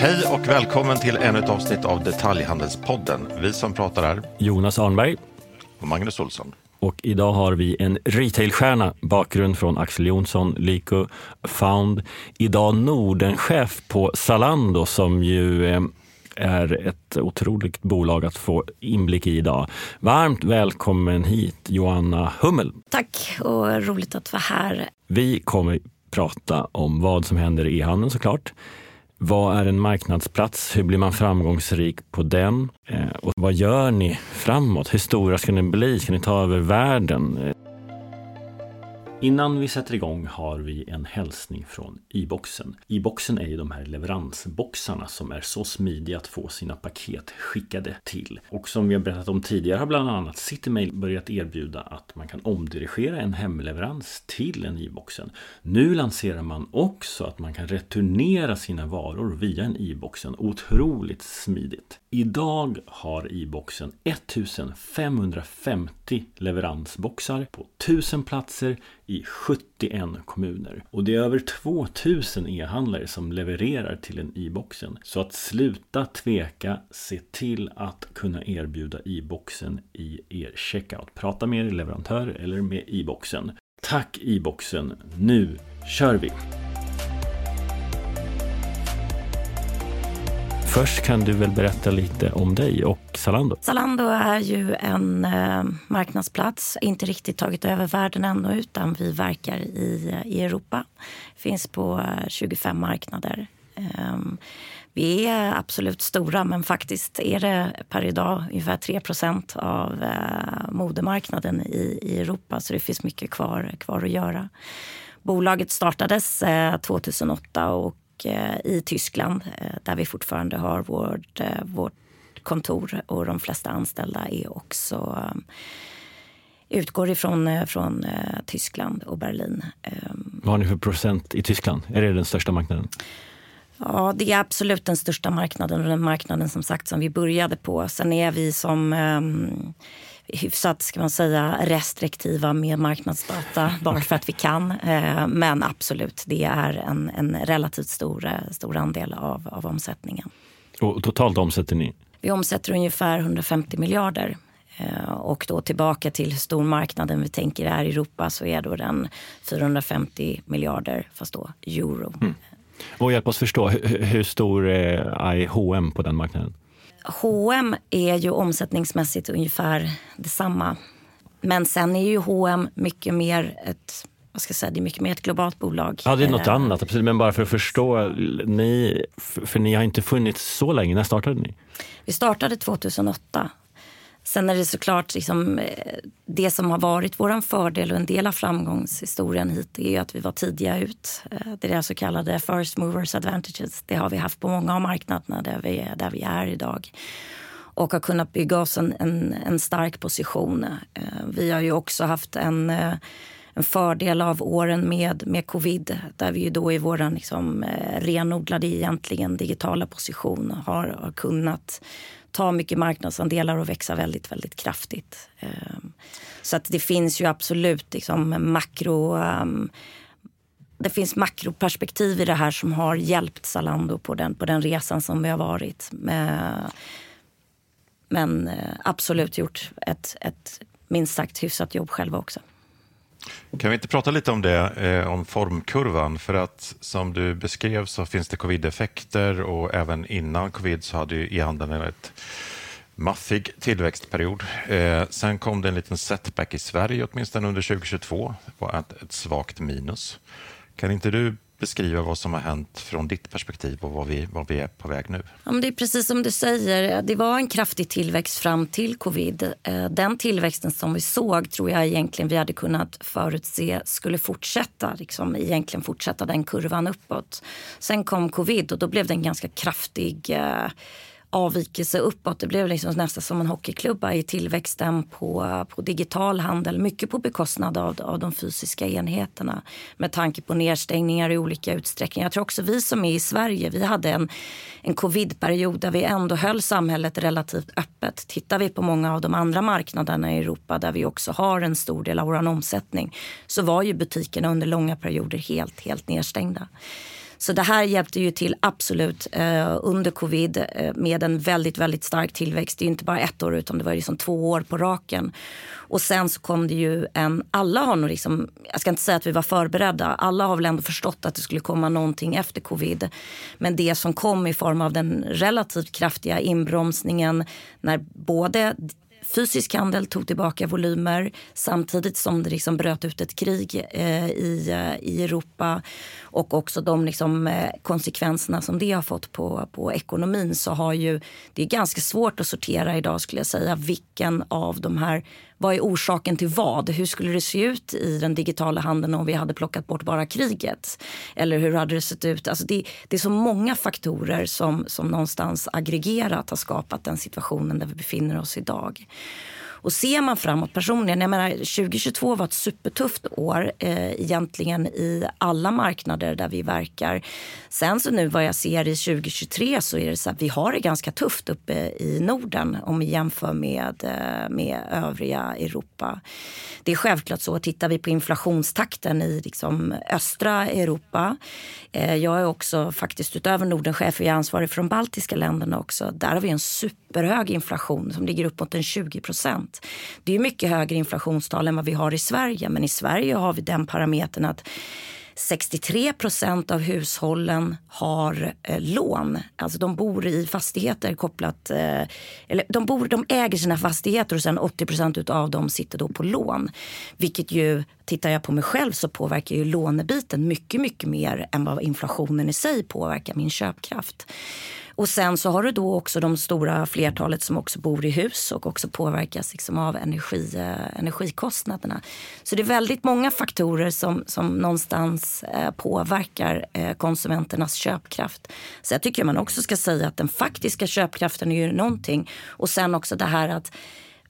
Hej och välkommen till ännu ett avsnitt av Detaljhandelspodden. Vi som pratar är Jonas Arnberg och Magnus Olsson. och idag har vi en retailstjärna, bakgrund från Axel Jonsson, Lyko, Found. Idag Nordenchef på Zalando som ju eh, är ett otroligt bolag att få inblick i idag. Varmt välkommen hit Joanna Hummel. Tack och roligt att vara här. Vi kommer prata om vad som händer i e-handeln såklart. Vad är en marknadsplats? Hur blir man framgångsrik på den? Eh, och vad gör ni framåt? Hur stora ska ni bli? Ska ni ta över världen? Innan vi sätter igång har vi en hälsning från e-boxen. E-boxen är ju de här leveransboxarna som är så smidiga att få sina paket skickade till. Och som vi har berättat om tidigare har bland annat Citymail börjat erbjuda att man kan omdirigera en hemleverans till en e-boxen. Nu lanserar man också att man kan returnera sina varor via en e-boxen. Otroligt smidigt. Idag har i-boxen 1550 leveransboxar på 1000 platser i 71 kommuner. Och det är över 2000 e-handlare som levererar till en e-boxen. Så att sluta tveka, se till att kunna erbjuda e-boxen i er checkout. Prata med er leverantör eller med e-boxen. Tack e-boxen. nu kör vi! Först kan du väl berätta lite om dig och Zalando? Zalando är ju en eh, marknadsplats, inte riktigt tagit över världen ännu utan vi verkar i, i Europa. Finns på eh, 25 marknader. Eh, vi är absolut stora, men faktiskt är det per idag ungefär 3% av eh, modemarknaden i, i Europa. Så det finns mycket kvar, kvar att göra. Bolaget startades eh, 2008 och eh, i Tyskland eh, där vi fortfarande har vårt, eh, vårt kontor och de flesta anställda är också utgår ifrån från, Tyskland och Berlin. Eh, Vad har ni för procent i Tyskland? Är det den största marknaden? Ja, det är absolut den största marknaden och den marknaden som sagt som vi började på. Sen är vi som um, hyfsat ska man säga, restriktiva med marknadsdata bara för att vi kan. Eh, men absolut, det är en, en relativt stor, eh, stor andel av, av omsättningen. Och totalt omsätter ni? Vi omsätter ungefär 150 miljarder. Eh, Och då tillbaka till hur stor marknaden vi tänker är i Europa så är då den 450 miljarder, fast då euro. Och hjälp oss förstå, hur, hur stor är H&M på den marknaden? H&M är ju omsättningsmässigt ungefär detsamma. Men sen är ju H&M mycket mer ett vad ska jag säga, det är mycket mer ett globalt bolag. Ja, det är något Eh, annat, absolut. Men bara för att förstå, ni, för för ni har inte funnits så länge. När startade ni? Vi startade 2008. Sen är det såklart liksom, eh, det som har varit vår fördel och en del av framgångshistorien hit är ju att vi var tidiga ut. Eh, det är det så kallade first movers advantages. Det har vi haft på många av marknaderna där vi, där vi är idag. Och har kunnat bygga oss en, en, en stark position. Eh, vi har ju också haft en, en fördel av åren med, med covid där vi ju då i vår liksom, renodlade egentligen digitala position har, har kunnat ta mycket marknadsandelar och växa väldigt, väldigt kraftigt. Ehm, så att det finns ju absolut liksom makro... Ehm, det finns makroperspektiv i det här som har hjälpt Zalando på den, på den resan som vi har varit. Ehm, men, eh, absolut gjort ett, ett minst sagt hyfsat jobb själva också. Kan vi inte prata lite om det, eh, om formkurvan? För att som du beskrev så finns det covid-effekter och även innan covid så hade ju e-handeln ett maffig tillväxtperiod. Eh, sen kom det en liten setback i Sverige åtminstone under 2022. Det var ett, ett svagt minus. Kan inte du beskriva vad som har hänt från ditt perspektiv och vad vi, vad vi är på väg nu? Ja, men det är precis som du säger. Det var en kraftig tillväxt fram till covid. Eh, den tillväxten som vi såg tror jag egentligen vi hade kunnat förutse skulle fortsätta. Liksom, egentligen fortsätta den kurvan uppåt. Sen kom covid och då blev det en ganska kraftig eh, avvikelse uppåt. Det blev liksom nästan som en hockeyklubba i tillväxten på, på digital handel. Mycket på bekostnad av, av de fysiska enheterna med tanke på nedstängningar i olika utsträckning. Jag tror också vi som är i Sverige, vi hade en, en covidperiod där vi ändå höll samhället relativt öppet. Tittar vi på många av de andra marknaderna i Europa där vi också har en stor del av vår omsättning så var ju butikerna under långa perioder helt, helt nedstängda. Så det här hjälpte ju till absolut eh, under covid eh, med en väldigt, väldigt stark tillväxt. Det är inte bara ett år utan det var liksom två år på raken. Och sen så kom det ju en, alla har nog liksom, jag ska inte säga att vi var förberedda, alla har väl ändå förstått att det skulle komma någonting efter covid. Men det som kom i form av den relativt kraftiga inbromsningen när både fysisk handel tog tillbaka volymer samtidigt som det liksom bröt ut ett krig eh, i, eh, i Europa och också de liksom, eh, konsekvenserna som det har fått på, på ekonomin så har ju det är ganska svårt att sortera idag skulle jag säga vilken av de här vad är orsaken till vad? Hur skulle det se ut i den digitala handeln om vi hade plockat bort bara kriget? Eller hur hade det sett ut? Alltså det, det är så många faktorer som, som någonstans aggregerat har skapat den situationen där vi befinner oss idag. Och ser man framåt personligen, jag menar 2022 var ett supertufft år eh, egentligen i alla marknader där vi verkar. Sen så nu vad jag ser i 2023 så är det så att vi har det ganska tufft uppe i Norden om vi jämför med, eh, med övriga Europa. Det är självklart så, tittar vi på inflationstakten i liksom östra Europa. Eh, jag är också faktiskt utöver Norden chef, jag är ansvarig för de baltiska länderna också. Där har vi en superhög inflation som ligger upp mot en 20 procent. Det är mycket högre inflationstal än vad vi har i Sverige, men i Sverige har vi den parametern att 63 procent av hushållen har eh, lån. Alltså de bor i fastigheter kopplat... Eh, eller de, bor, de äger sina fastigheter och sen 80 procent av dem sitter då på lån. Vilket ju, tittar jag på mig själv så påverkar ju lånebiten mycket, mycket mer än vad inflationen i sig påverkar min köpkraft. Och sen så har du då också de stora flertalet som också bor i hus och också påverkas liksom av energi, eh, energikostnaderna. Så det är väldigt många faktorer som, som någonstans eh, påverkar eh, konsumenternas köpkraft. Så jag tycker man också ska säga att den faktiska köpkraften är ju någonting. Och sen också det här att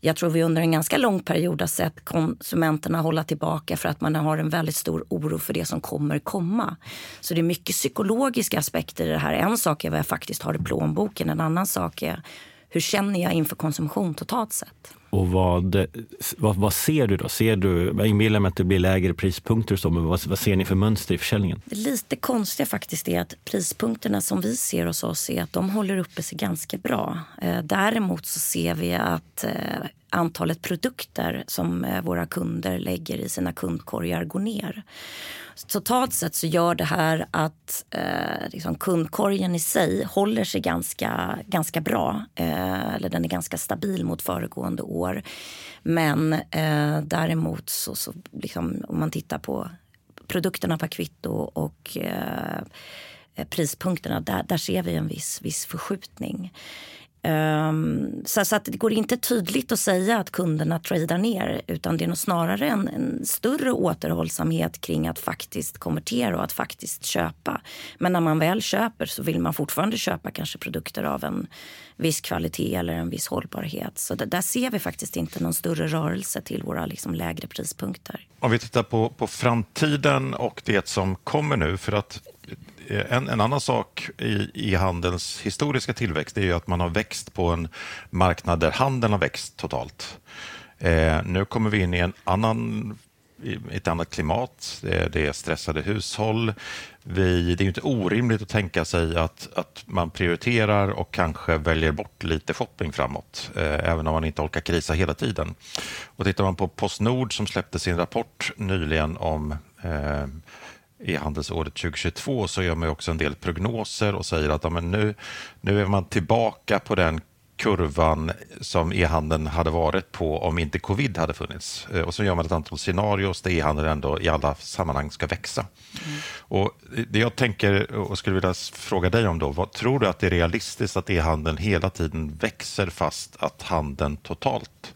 jag tror vi under en ganska lång period har sett konsumenterna hålla tillbaka för att man har en väldigt stor oro för det som kommer komma. Så det är mycket psykologiska aspekter i det här. En sak är vad jag faktiskt har i plånboken, en annan sak är hur känner jag inför konsumtion totalt sett. Och vad, vad, vad, ser du då? Ser du, jag inbillar mig att det blir lägre prispunkter och så, men vad, vad, ser ni för mönster i försäljningen? Det lite konstiga faktiskt är att prispunkterna som vi ser hos oss är att de håller uppe sig ganska bra. Eh, däremot så ser vi att eh, antalet produkter som eh, våra kunder lägger i sina kundkorgar går ner. Totalt sett så gör det här att eh, liksom kundkorgen i sig håller sig ganska, ganska bra. Eh, eller den är ganska stabil mot föregående år. Men eh, däremot så, så liksom, om man tittar på produkterna per kvitto och eh, prispunkterna, där, där ser vi en viss, viss förskjutning. Um, så, så, att det går inte tydligt att säga att kunderna tradar ner utan det är nog snarare en, en, större återhållsamhet kring att faktiskt konvertera och att faktiskt köpa. Men när man väl köper så vill man fortfarande köpa kanske produkter av en viss kvalitet eller en viss hållbarhet. Så det, där ser vi faktiskt inte någon större rörelse till våra liksom lägre prispunkter. Om vi tittar på, på framtiden och det som kommer nu, för att Eh, en, en, annan sak i, i handelns historiska tillväxt är ju att man har växt på en marknad där handeln har växt totalt. Eh, nu kommer vi in i en annan ett annat klimat, eh, det är stressade hushåll. Vi, det är inte orimligt att tänka sig att, att man prioriterar och kanske väljer bort lite shopping framåt, eh, även om man inte orkar krisa hela tiden. Och tittar man på Postnord som släppte sin rapport nyligen om eh, e-handelsåret 2022 så gör man också en del prognoser och säger att ja, men nu, nu är man tillbaka på den kurvan som e-handeln hade varit på om inte covid hade funnits. Eh, och så gör man ett antal scenarios där e-handeln ändå i alla sammanhang ska växa. Mm. Och det jag tänker och skulle vilja fråga dig om då, vad, tror du att det är realistiskt att e-handeln hela tiden växer fast att handeln totalt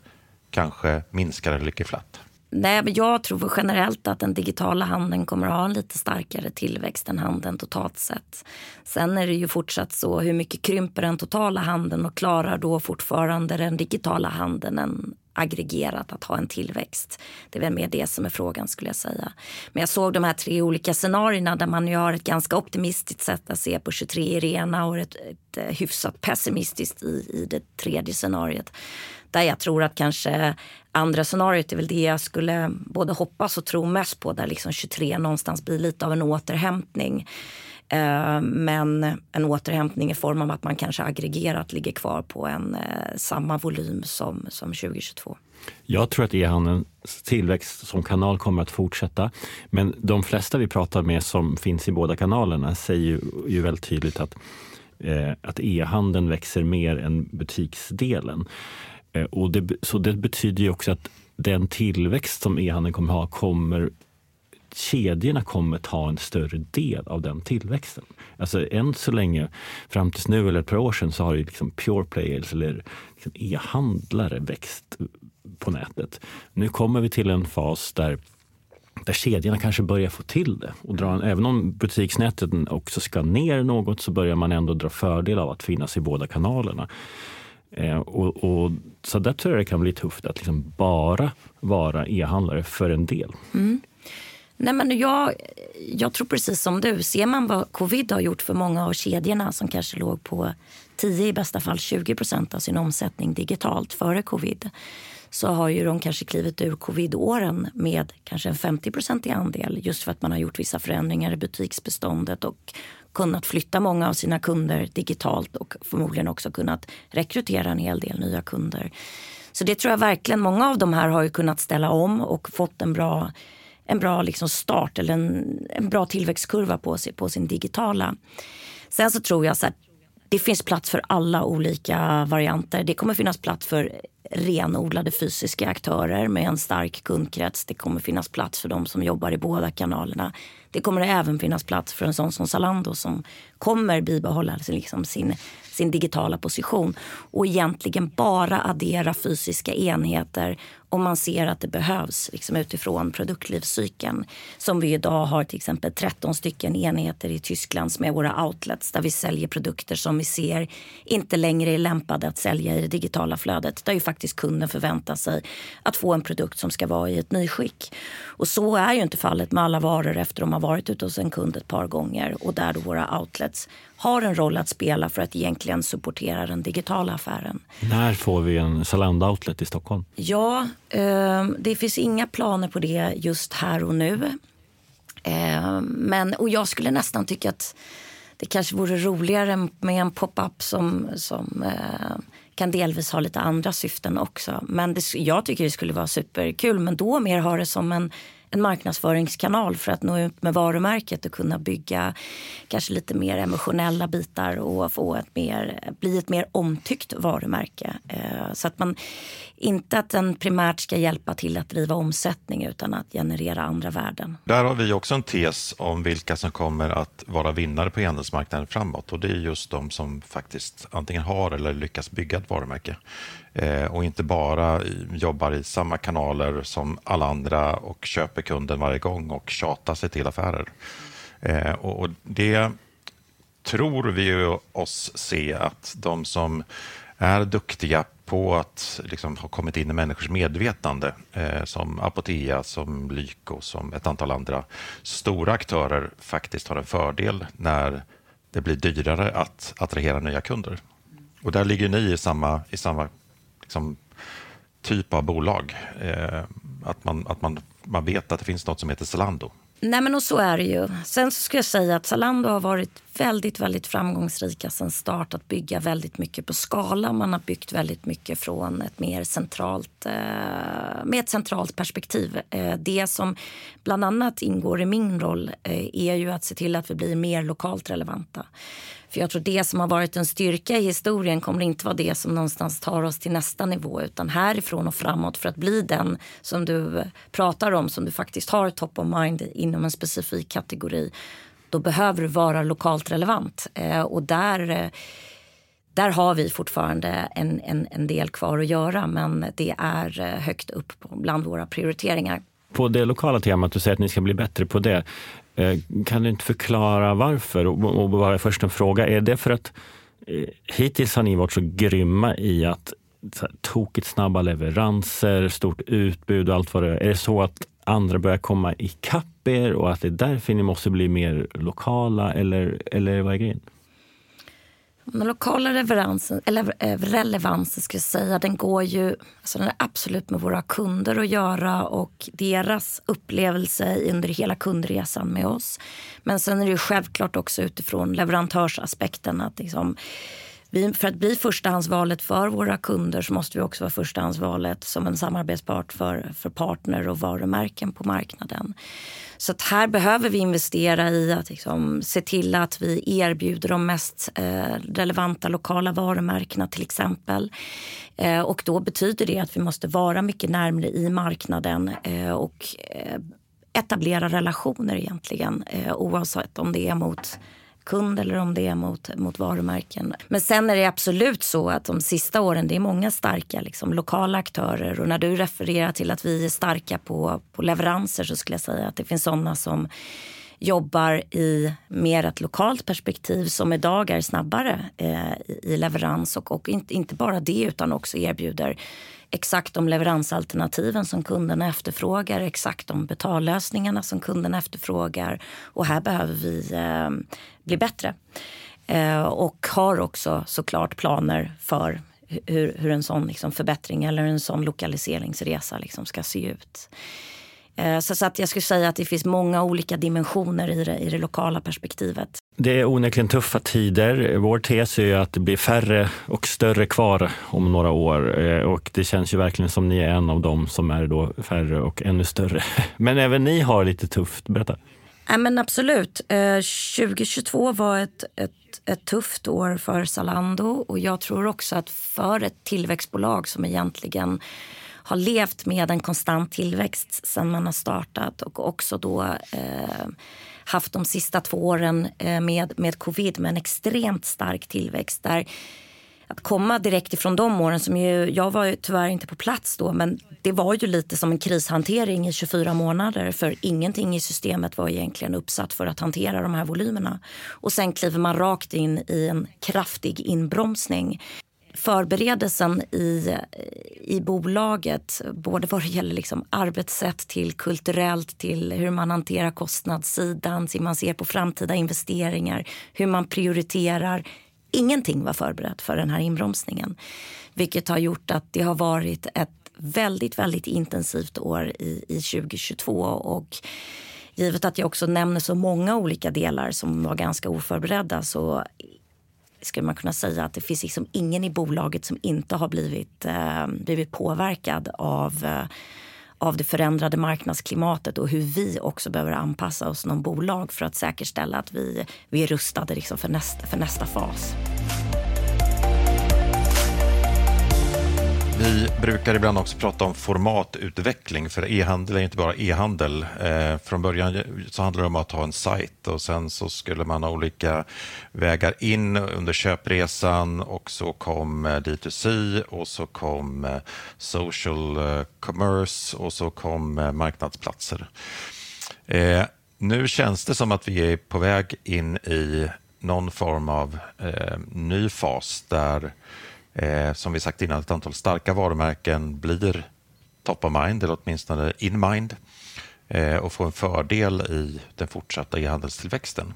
kanske minskar eller ligger flatt? Nej, men jag tror generellt att den digitala handeln kommer att ha en lite starkare tillväxt än handeln totalt sett. Sen är det ju fortsatt så, hur mycket krymper den totala handeln och klarar då fortfarande den digitala handeln en aggregerat att ha en tillväxt. Det är väl mer det som är frågan skulle jag säga. Men jag såg de här tre olika scenarierna där man ju har ett ganska optimistiskt sätt att se på 23 i det ena och ett, ett eh, hyfsat pessimistiskt i, i det tredje scenariot. Där jag tror att kanske andra scenariot är väl det jag skulle både hoppas och tro mest på. Där liksom 23 någonstans blir lite av en återhämtning. Eh, men en återhämtning i form av att man kanske aggregerat ligger kvar på en eh, samma volym som, som 2022. Jag tror att e-handelns tillväxt som kanal kommer att fortsätta. Men de flesta vi pratar med som finns i båda kanalerna säger ju, ju väldigt tydligt att, eh, att e-handeln växer mer än butiksdelen. Eh, och det, så det betyder ju också att den tillväxt som e-handeln kommer ha kommer kedjorna kommer ta en större del av den tillväxten. Alltså än så länge, fram tills nu eller ett par år sedan, så har ju liksom pure players eller liksom e-handlare växt på nätet. Nu kommer vi till en fas där där kedjorna kanske börjar få till det. Och dra, även om butiksnätet också ska ner något så börjar man ändå dra fördel av att finnas i båda kanalerna. Eh, och, och, så där tror jag det kan bli tufft att liksom bara vara e-handlare för en del. Mm. Nej, men jag, jag tror precis som du. Ser man vad covid har gjort för många av kedjorna som kanske låg på 10 i bästa fall 20 procent av sin omsättning digitalt före covid så har ju de kanske klivit ur covidåren med kanske en 50-procentig andel just för att man har gjort vissa förändringar i butiksbeståndet och kunnat flytta många av sina kunder digitalt och förmodligen också kunnat rekrytera en hel del nya kunder. Så det tror jag verkligen. Många av de här har ju kunnat ställa om och fått en bra, en bra liksom start eller en, en bra tillväxtkurva på, sig, på sin digitala. Sen så tror jag så att det finns plats för alla olika varianter. Det kommer finnas plats för renodlade fysiska aktörer med en stark kundkrets. Det kommer finnas plats för de som jobbar i båda kanalerna. Det kommer även finnas plats för en sån som Zalando som kommer bibehålla liksom sin, sin digitala position och egentligen bara addera fysiska enheter om man ser att det behövs liksom utifrån produktlivscykeln. Som vi idag har till exempel 13 stycken enheter i Tyskland med våra outlets där vi säljer produkter som vi ser inte längre är lämpade att sälja i det digitala flödet. Där ju faktiskt kunden förväntar sig att få en produkt som ska vara i ett nyskick. Och så är ju inte fallet med alla varor efter de har varit ute hos en kund ett par gånger och där då våra outlets har en roll att spela för att egentligen supportera den digitala affären. När får vi en Zalando Outlet i Stockholm? Ja, Ehm, det finns inga planer på det just här och nu. Ehm, men, och jag skulle nästan tycka att det kanske vore roligare med en pop-up som, som eh, kan delvis ha lite andra syften också. Men det, jag tycker det skulle vara superkul. Men då mer ha det som en en marknadsföringskanal för att nå ut med varumärket och kunna bygga kanske lite mer emotionella bitar och få ett mer, bli ett mer omtyckt varumärke. Eh, så att man inte att den primärt ska hjälpa till att driva omsättning utan att generera andra värden. Där har vi också en tes om vilka som kommer att vara vinnare på e-handelsmarknaden framåt och det är just de som faktiskt antingen har eller lyckas bygga ett varumärke eh, och inte bara jobbar i samma kanaler som alla andra och köper kunden varje gång och tjatar sig till affärer. Eh, och det tror vi oss se att de som är duktiga på att liksom, ha kommit in i människors medvetande eh, som Apotea, som Lyko, som ett antal andra stora aktörer faktiskt har en fördel när det blir dyrare att attrahera nya kunder. Och där ligger ni i samma, i samma liksom, typ av bolag. Eh, att man, att man, man vet att det finns något som heter Zalando Nej men och så är det ju. Sen så ska jag säga att Zalando har varit väldigt, väldigt framgångsrika sen start att bygga väldigt mycket på skala. Man har byggt väldigt mycket från ett mer centralt, eh, med ett centralt perspektiv. Eh, det som bland annat ingår i min roll eh, är ju att se till att vi blir mer lokalt relevanta. För jag tror det som har varit en styrka i historien kommer inte vara det som någonstans tar oss till nästa nivå utan härifrån och framåt för att bli den som du pratar om som du faktiskt har top of mind inom en specifik kategori. Då behöver du vara lokalt relevant eh, och där eh, där har vi fortfarande en, en, en del kvar att göra men det är eh, högt upp bland våra prioriteringar. På det lokala temat, du säger att ni ska bli bättre på det. Eh, kan du inte förklara varför? Och bara först en fråga, är det för att eh, hittills har ni varit så grymma i att tokigt snabba leveranser, stort utbud och allt vad det är. Är det så att andra börjar komma ikapp er och att det är därför ni måste bli mer lokala eller, eller vad är grejen? Den lokala leveransen, eller eh, relevansen ska jag säga, den går ju alltså den är absolut med våra kunder att göra och deras upplevelse under hela kundresan med oss. Men sen är det självklart också utifrån leverantörsaspekten att liksom, vi, för att bli förstahandsvalet för våra kunder så måste vi också vara förstahandsvalet som en samarbetspart för, för partner och varumärken på marknaden. Så att här behöver vi investera i att liksom se till att vi erbjuder de mest eh, relevanta lokala varumärkena till exempel. Eh, och då betyder det att vi måste vara mycket närmare i marknaden eh, och eh, etablera relationer egentligen eh, oavsett om det är mot kund eller om det är mot, mot varumärken. Men sen är det absolut så att de sista åren det är många starka liksom, lokala aktörer och när du refererar till att vi är starka på, på leveranser så skulle jag säga att det finns sådana som jobbar i mer ett lokalt perspektiv som idag är snabbare eh, i leverans och, och inte, inte bara det utan också erbjuder exakt de leveransalternativen som kunderna efterfrågar, exakt de betallösningarna som kunderna efterfrågar. Och här behöver vi eh, bli bättre. Eh, och har också såklart planer för hur, hur en sån liksom förbättring eller en sån lokaliseringsresa liksom ska se ut. Eh, så att jag skulle säga att det finns många olika dimensioner i det, i det lokala perspektivet. Det är onekligen tuffa tider. Vår tes är att det blir färre och större kvar om några år. Eh, och det känns ju verkligen som ni är en av dem som är då färre och ännu större. Men även ni har lite tufft. Berätta. Ja, men absolut. 2022 eh, var ett, ett, ett tufft år för Zalando och jag tror också att för ett tillväxtbolag som egentligen har levt med en konstant tillväxt sen man har startat och också då eh, haft de sista två åren eh, med, med covid med en extremt stark tillväxt. Där att komma direkt ifrån de åren, som ju, jag var ju tyvärr inte på plats då men det var ju lite som en krishantering i 24 månader för ingenting i systemet var egentligen uppsatt för att hantera de här volymerna. Och sen kliver man rakt in i en kraftig inbromsning förberedelsen i, i bolaget, både vad det gäller liksom arbetssätt till kulturellt till hur man hanterar kostnadssidan, hur man ser på framtida investeringar, hur man prioriterar. Ingenting var förberett för den här inbromsningen. Vilket har gjort att det har varit ett väldigt, väldigt intensivt år i, i 2022. Och givet att jag också nämner så många olika delar som var ganska oförberedda så skulle man kunna säga att det finns liksom ingen i bolaget som inte har blivit, eh, blivit påverkad av eh, av det förändrade marknadsklimatet och hur vi också behöver anpassa oss som bolag för att säkerställa att vi, vi är rustade liksom för, nästa, för nästa fas. Vi brukar ibland också prata om formatutveckling, för e-handel är inte bara e-handel. Eh, från början så handlade det om att ha en sajt och sen så skulle man ha olika vägar in under köpresan och så kom eh, D2C och så kom eh, social eh, commerce och så kom marknadsplatser. Eh, nu känns det som att vi är på väg in i någon form av eh, ny fas där eh, som vi sagt innan, ett antal starka varumärken blir top of mind, eller åtminstone in mind eh, och får en fördel i den fortsatta e-handelstillväxten.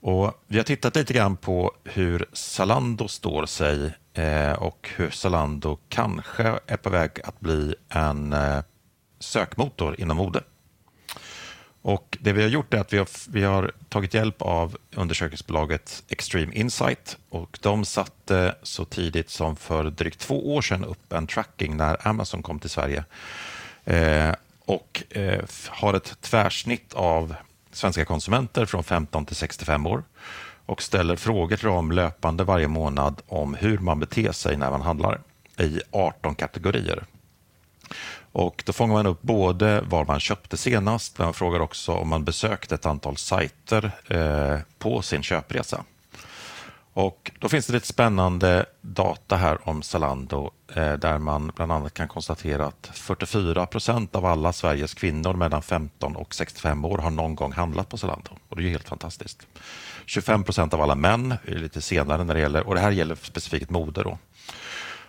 Och vi har tittat lite grann på hur Zalando står sig eh, och hur Zalando kanske är på väg att bli en eh, sökmotor inom mode. Och det vi har gjort är att vi har, vi har tagit hjälp av undersökningsbolaget Extreme Insight. Och de satte så tidigt som för drygt två år sedan upp en tracking när Amazon kom till Sverige. Eh, och eh, har ett tvärsnitt av svenska konsumenter från 15 till 65 år. Och ställer frågor till dem löpande varje månad om hur man beter sig när man handlar i 18 kategorier. Och då fångar man upp både var man köpte senast, men man frågar också om man besökte ett antal sajter eh, på sin köpresa. Och då finns det lite spännande data här om Zalando eh, där man bland annat kan konstatera att 44 procent av alla Sveriges kvinnor mellan 15 och 65 år har någon gång handlat på Zalando. Och det är ju helt fantastiskt. 25 procent av alla män, lite senare när det gäller, och det här gäller specifikt mode. Då.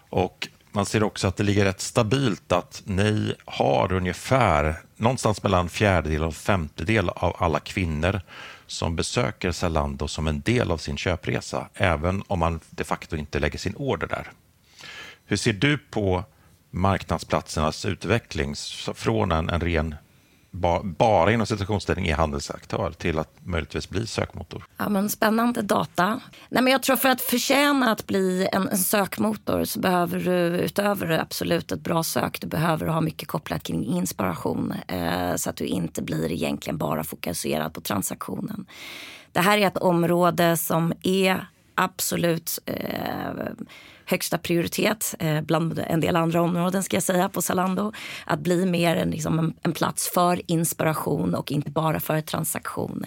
Och man ser också att det ligger rätt stabilt att ni har ungefär någonstans mellan fjärdedel och femtedel av alla kvinnor som besöker Zalando som en del av sin köpresa, även om man de facto inte lägger sin order där. Hur ser du på marknadsplatsernas utveckling från en, en ren bara inom situationställning är handelsaktör till att möjligtvis bli sökmotor. Ja, men spännande data. Nej, men jag tror för att förtjäna att bli en, en sökmotor så behöver du utöver absolut ett bra sök, du behöver ha mycket kopplat kring inspiration eh, så att du inte blir egentligen bara fokuserad på transaktionen. Det här är ett område som är absolut eh, högsta prioritet eh, bland en del andra områden ska jag säga på Zalando. Att bli mer en, liksom en, en, plats för inspiration och inte bara för transaktion.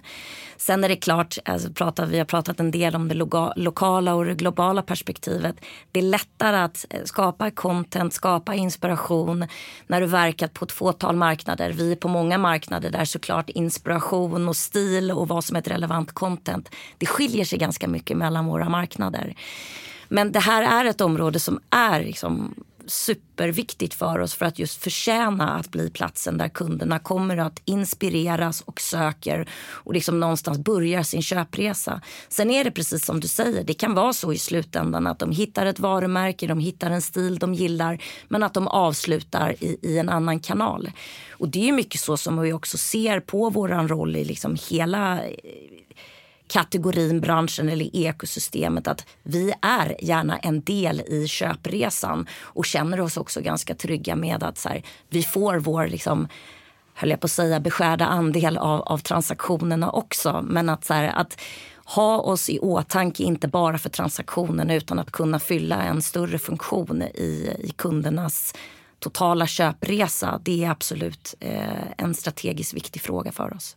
Sen är det klart, alltså pratar, vi har pratat en del om det loga, lokala och det globala perspektivet. Det är lättare att eh, skapa content, skapa inspiration när du verkat på ett fåtal marknader. Vi är på många marknader där såklart inspiration och stil och vad som är ett relevant content. Det skiljer sig ganska mycket mellan våra marknader. Men det här är ett område som är liksom superviktigt för oss för att just förtjäna att bli platsen där kunderna kommer att inspireras och söker och liksom någonstans börjar sin köpresa. Sen är det precis som du säger, det kan vara så i slutändan att de hittar ett varumärke, de hittar en stil de gillar men att de avslutar i, i en annan kanal. Och det är mycket så som vi också ser på våran roll i liksom hela kategorin, branschen eller ekosystemet att vi är gärna en del i köpresan och känner oss också ganska trygga med att så här, vi får vår liksom, höll jag på att säga, beskärda andel av, av transaktionerna också. Men att, så här, att ha oss i åtanke, inte bara för transaktionen utan att kunna fylla en större funktion i, i kundernas totala köpresa. Det är absolut eh, en strategiskt viktig fråga för oss.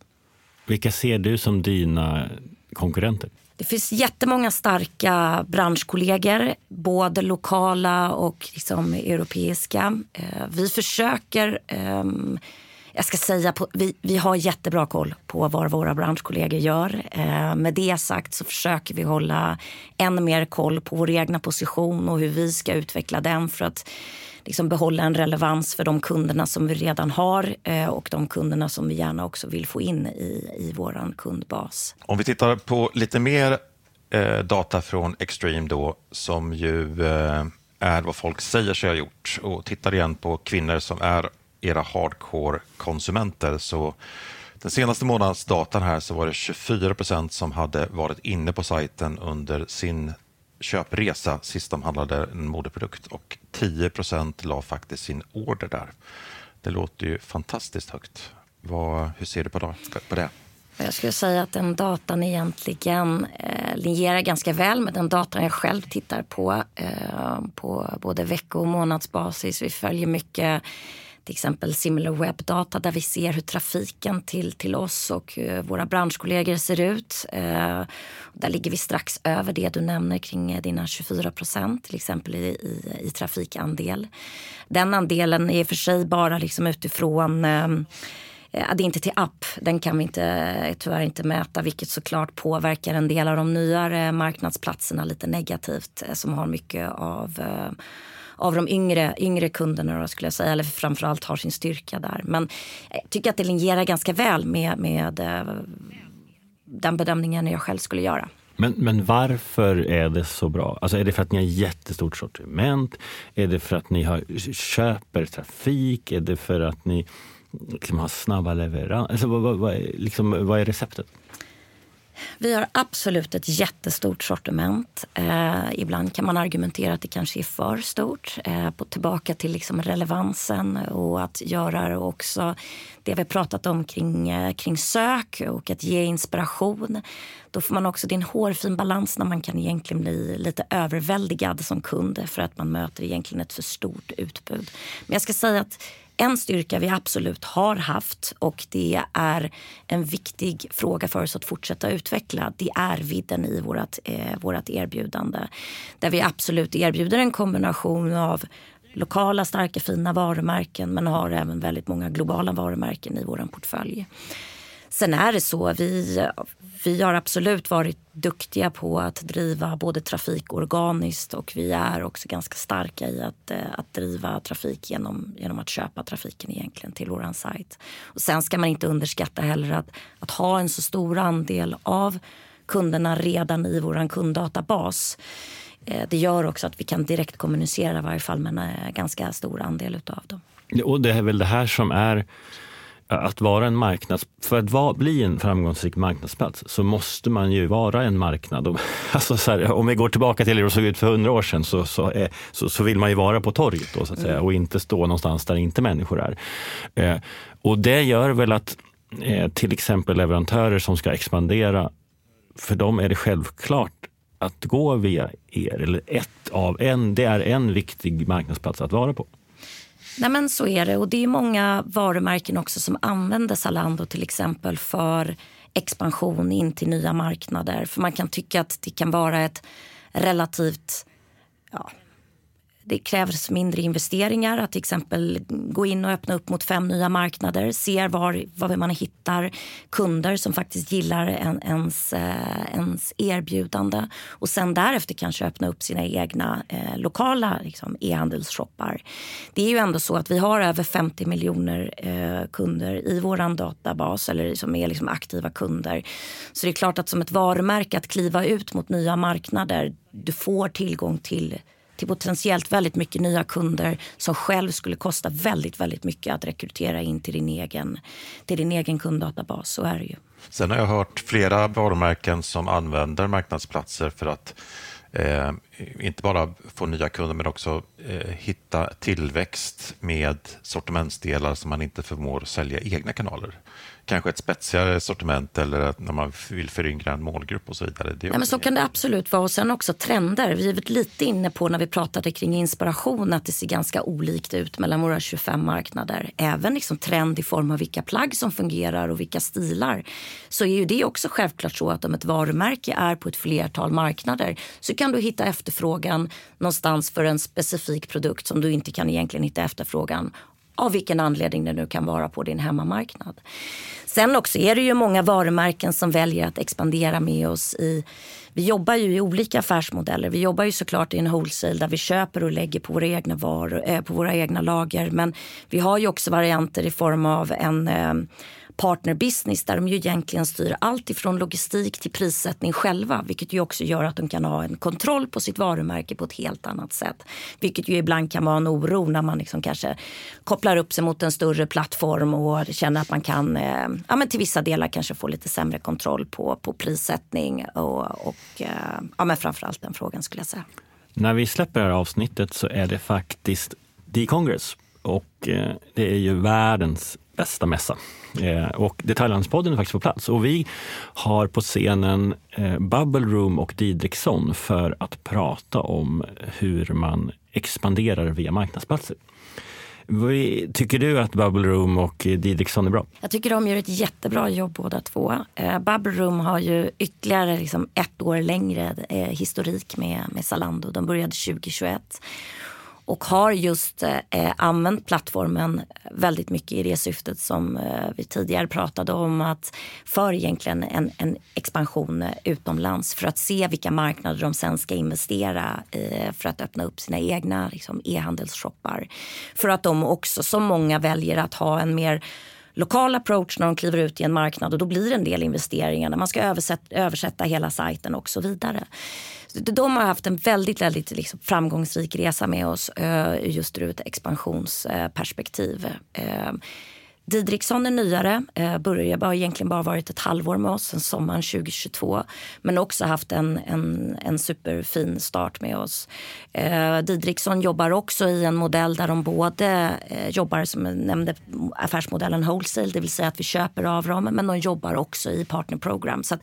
Vilka ser du som dina konkurrenter? Det finns jättemånga starka branschkollegor, både lokala och liksom europeiska. Eh, vi försöker eh, jag ska säga, vi, vi har jättebra koll på vad våra branschkollegor gör. Eh, med det sagt så försöker vi hålla ännu mer koll på vår egna position och hur vi ska utveckla den för att liksom behålla en relevans för de kunderna som vi redan har eh, och de kunderna som vi gärna också vill få in i, i vår kundbas. Om vi tittar på lite mer eh, data från Extreme då, som ju eh, är vad folk säger sig ha gjort och tittar igen på kvinnor som är era hardcore-konsumenter så den senaste månadens datan här så var det 24 procent som hade varit inne på sajten under sin köpresa sist de handlade en modeprodukt och 10 la faktiskt sin order där. Det låter ju fantastiskt högt. Vad, hur ser du på, på det? Jag skulle säga att den datan egentligen eh, linjerar ganska väl med den datan jag själv tittar på eh, på både vecko och månadsbasis. Vi följer mycket till exempel Similar Web-data där vi ser hur trafiken till, till oss och eh, våra branschkollegor ser ut. Eh, där ligger vi strax över det du nämner kring eh, dina 24 procent till exempel i, i, i, trafikandel. Den andelen är för sig bara liksom utifrån det är inte till app, den kan vi inte, tyvärr inte mäta vilket såklart påverkar en del av de nyare marknadsplatserna lite negativt som har mycket av av de yngre, yngre kunderna då, skulle jag säga, eller framförallt har sin styrka där. Men jag tycker att det linjerar ganska väl med, med eh, den bedömningen jag själv skulle göra. Men, men varför är det så bra? Alltså är det för att ni har jättestort sortiment? Är det för att ni har, köper trafik? Är det för att ni liksom har snabba leveranser? Alltså, vad, vad, liksom, vad är receptet? Vi har absolut ett jättestort sortiment. Eh, ibland kan man argumentera att det kanske är för stort. Eh, på, tillbaka till liksom relevansen och att göra också det vi pratat om kring, eh, kring sök och att ge inspiration. Då får man också, det är en hårfin balans när man kan egentligen bli lite överväldigad som kund för att man möter egentligen ett för stort utbud. Men jag ska säga att en styrka vi absolut har haft och det är en viktig fråga för oss att fortsätta utveckla. Det är vidden i vårt, eh, vårt erbjudande. Där vi absolut erbjuder en kombination av lokala starka fina varumärken men har även väldigt många globala varumärken i vår portfölj. Sen är det så, vi, vi har absolut varit duktiga på att driva både trafik organiskt och vi är också ganska starka i att, eh, att driva trafik genom, genom att köpa trafiken egentligen till våran sajt. Och sen ska man inte underskatta heller att, att ha en så stor andel av kunderna redan i vår kunddatabas. Eh, det gör också att vi kan direkt kommunicera i varje fall med en eh, ganska stor andel av dem. Och det är väl det här som är att vara en marknads... För att vara, bli en framgångsrik marknadsplats så måste man ju vara en marknad. Alltså här, om vi går tillbaka till hur det såg ut för hundra år sedan så, så, är, så, så, vill man ju vara på torget då, så att säga, mm. och inte stå någonstans där inte människor är. Eh, och det gör väl att eh, till exempel leverantörer som ska expandera, för dem är det självklart att gå via er, eller ett av en, det är en viktig marknadsplats att vara på. Nej, men så är det. Och det är många varumärken också som använder Zalando till exempel för expansion in till nya marknader. För man kan tycka att det kan vara ett relativt ja, det krävs mindre investeringar att till exempel gå in och öppna upp mot fem nya marknader. Se var, var man hittar kunder som faktiskt gillar en, ens, eh, ens erbjudande. Och sen därefter kanske öppna upp sina egna eh, lokala liksom, e-handelsshoppar. Det är ju ändå så att vi har över 50 miljoner eh, kunder i vår databas eller som är liksom aktiva kunder. Så det är klart att som ett varumärke att kliva ut mot nya marknader, du får tillgång till till potentiellt väldigt mycket nya kunder som själv skulle kosta väldigt, väldigt mycket att rekrytera in till din egen, till din egen kunddatabas. Så är det ju. Sen har jag hört flera varumärken som använder marknadsplatser för att eh, inte bara få nya kunder men också eh, hitta tillväxt med sortimentsdelar som man inte förmår sälja i egna kanaler kanske ett spetsigare sortiment eller när man vill föryngra en målgrupp och så vidare. Det ja, men så kan det absolut vara. Och sen också trender. Vi är lite inne på när vi pratade kring inspiration att det ser ganska olikt ut mellan våra 25 marknader. Även liksom trend i form av vilka plagg som fungerar och vilka stilar. Så är ju det också självklart så att om ett varumärke är på ett flertal marknader så kan du hitta efterfrågan någonstans för en specifik produkt som du inte kan egentligen hitta efterfrågan av vilken anledning det nu kan vara på din hemmamarknad. Sen också är det ju många varumärken som väljer att expandera med oss i vi jobbar ju i olika affärsmodeller. Vi jobbar ju såklart i en wholesale där vi köper och lägger på våra egna varor, eh, på våra egna lager. Men vi har ju också varianter i form av en eh, partner business, där de ju egentligen styr allt ifrån logistik till prissättning själva. Vilket ju också gör att de kan ha en kontroll på sitt varumärke på ett helt annat sätt. Vilket ju ibland kan vara en oro när man liksom kanske kopplar upp sig mot en större plattform och känner att man kan eh, ja, men till vissa delar kanske få lite sämre kontroll på, på prissättning och, och eh, ja, men framförallt den frågan skulle jag säga. När vi släpper det här avsnittet så är det faktiskt D-Congress och eh, det är ju världens bästa mässa. Eh, och Detaljhandelspodden är faktiskt på plats och vi har på scenen eh, Bubble Room och Didriksson för att prata om hur man expanderar via marknadsplatser. Tycker du att Bubble Room och Didriksson är bra? Jag tycker de gör ett jättebra jobb båda två. Eh, Bubble Room har ju ytterligare liksom ett år längre eh, historik med, med Zalando. De började 2021 och har just eh, använt plattformen väldigt mycket i det syftet som eh, vi tidigare pratade om. att För egentligen en, en expansion eh, utomlands för att se vilka marknader de sen ska investera i för att öppna upp sina egna liksom, e-handelsshoppar. För att de också, som många, väljer att ha en mer lokal approach när de kliver ut i en marknad och då blir det en del investeringar när man ska översätta, översätta hela sajten och så vidare. De har haft en väldigt, väldigt liksom framgångsrik resa med oss eh, just ur ett expansionsperspektiv. Eh, Didriksson är nyare, eh, började, har egentligen bara varit ett halvår med oss sen sommaren 2022. Men också haft en, en, en superfin start med oss. Eh, Didriksson jobbar också i en modell där de både eh, jobbar som jag nämnde affärsmodellen wholesale, det vill säga att vi köper av dem, men de jobbar också i partnerprogram. Så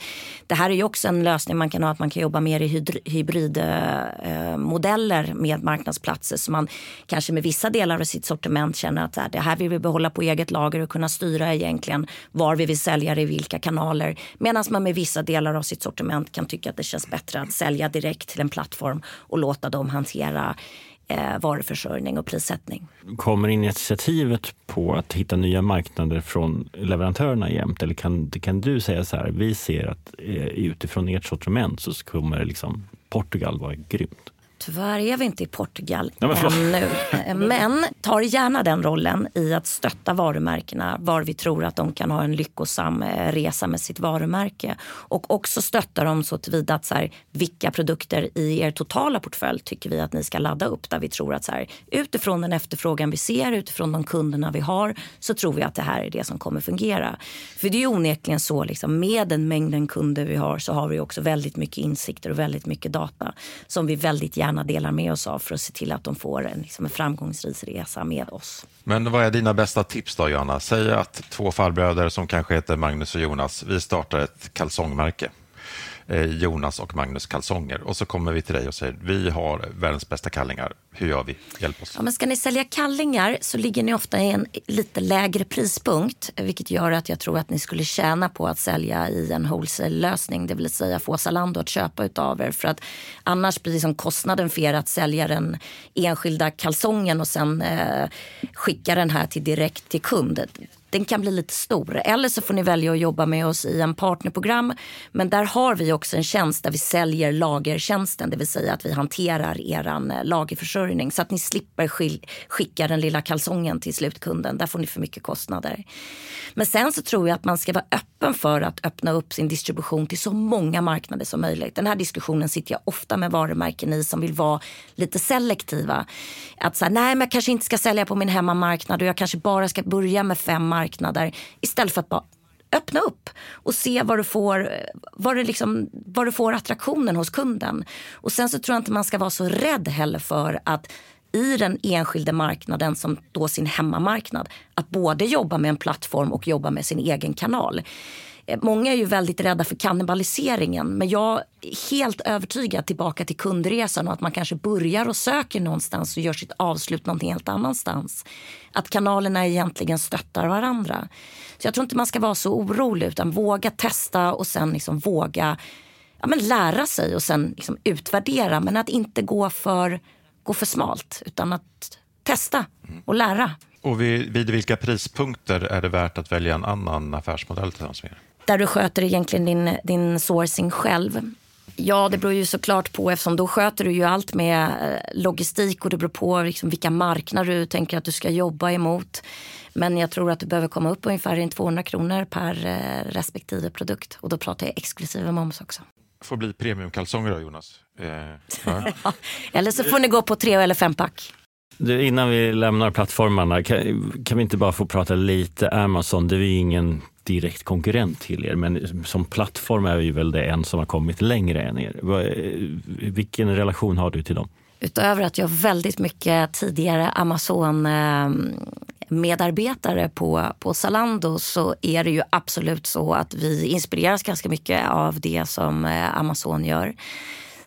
det här är ju också en lösning man kan ha, att man kan jobba mer i hybridmodeller eh, med marknadsplatser så man kanske med vissa delar av sitt sortiment känner att det här vill vi behålla på eget lager lager och kunna styra egentligen var vi vill sälja det i vilka kanaler. Medan man med vissa delar av sitt sortiment kan tycka att det känns bättre att sälja direkt till en plattform och låta dem hantera eh, varuförsörjning och prissättning. Kommer initiativet på att hitta nya marknader från leverantörerna jämt? Eller kan, kan du säga så här, vi ser att eh, utifrån ert sortiment så kommer liksom Portugal vara grymt? Tyvärr är vi inte i Portugal ja, men ännu. Men tar gärna den rollen i att stötta varumärkena var vi tror att de kan ha en lyckosam eh, resa med sitt varumärke. Och också stötta dem så tillvida att så här, vilka produkter i er totala portfölj tycker vi att ni ska ladda upp där vi tror att så här, utifrån den efterfrågan vi ser, utifrån de kunderna vi har så tror vi att det här är det som kommer fungera. För det är ju onekligen så liksom, med den mängden kunder vi har så har vi också väldigt mycket insikter och väldigt mycket data som vi väldigt gärna gärna delar med oss av för att se till att de får en, liksom en framgångsrik resa med oss. Men vad är dina bästa tips då, Johanna? Säg att två farbröder som kanske heter Magnus och Jonas, vi startar ett kalsongmärke. Eh, Jonas och Magnus kalsonger. Och så kommer vi till dig och säger vi har världens bästa kallingar. Hur gör vi? Hjälp oss. Ja, men ska ni sälja kallingar så ligger ni ofta i en lite lägre prispunkt vilket gör att jag tror att ni skulle tjäna på att sälja i en wholesale-lösning. Det vill säga få Zalando att köpa utav er. För att annars blir liksom kostnaden för er att sälja den enskilda kalsongen och sen eh, skicka den här till direkt till kund den kan bli lite stor. Eller så får ni välja att jobba med oss i en partnerprogram. Men där har vi också en tjänst där vi säljer lagertjänsten. Det vill säga att vi hanterar er eh, lagerförsörjning. Så att ni slipper skicka den lilla kalsongen till slutkunden. Där får ni för mycket kostnader. Men sen så tror jag att man ska vara öppen för att öppna upp sin distribution till så många marknader som möjligt. Den här diskussionen sitter jag ofta med varumärken i som vill vara lite selektiva. Att säga, nej men jag kanske inte ska sälja på min hemmamarknad och jag kanske bara ska börja med fem marknader. Istället för att bara öppna upp och se vad du får, vad du liksom, vad du får attraktionen hos kunden. Och sen så tror jag inte man ska vara så rädd heller för att i den enskilda marknaden som då sin hemmamarknad att både jobba med en plattform och jobba med sin egen kanal. Eh, många är ju väldigt rädda för kannibaliseringen men jag är helt övertygad tillbaka till kundresan och att man kanske börjar och söker någonstans och gör sitt avslut någon helt annanstans. Att kanalerna egentligen stöttar varandra. Så jag tror inte man ska vara så orolig utan våga testa och sen liksom våga ja, men lära sig och sen liksom utvärdera men att inte gå för gå för smalt utan att testa och lära. Och vid, vid vilka prispunkter är det värt att välja en annan affärsmodell tillsammans med er? Där du sköter egentligen din, din sourcing själv. Ja, det beror ju såklart på eftersom då sköter du ju allt med eh, logistik och det beror på liksom vilka marknader du tänker att du ska jobba emot. Men jag tror att du behöver komma upp ungefär 200 kronor per eh, respektive produkt och då pratar jag exklusive moms också får bli premiumkalsonger då, Jonas. Eh, ja. eller så får ni gå på tre eller fempack. Du, innan vi lämnar plattformarna, kan, kan, vi inte bara få prata lite Amazon? Det är ju ingen direkt konkurrent till er, men som plattform är vi väl det en som har kommit längre än er. Eh, vilken relation har du till dem? Utöver att jag har väldigt mycket tidigare Amazon-medarbetare på, på Zalando så är det ju absolut så att vi inspireras ganska mycket av det som eh, Amazon gör.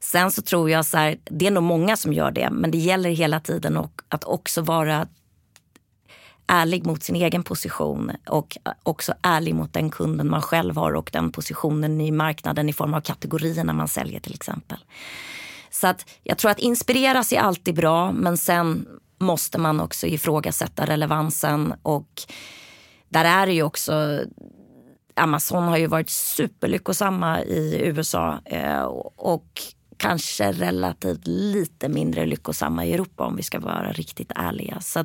Sen så tror jag så här, det är nog många som gör det, men det gäller hela tiden och att också vara ärlig mot sin egen position och också ärlig mot den kunden man själv har och den positionen i marknaden i form av kategorierna man säljer till exempel. Så att jag tror att inspireras är alltid bra men sen måste man också ifrågasätta relevansen och där är det ju också Amazon har ju varit superlyckosamma i USA eh, och kanske relativt lite mindre lyckosamma i Europa om vi ska vara riktigt ärliga. Så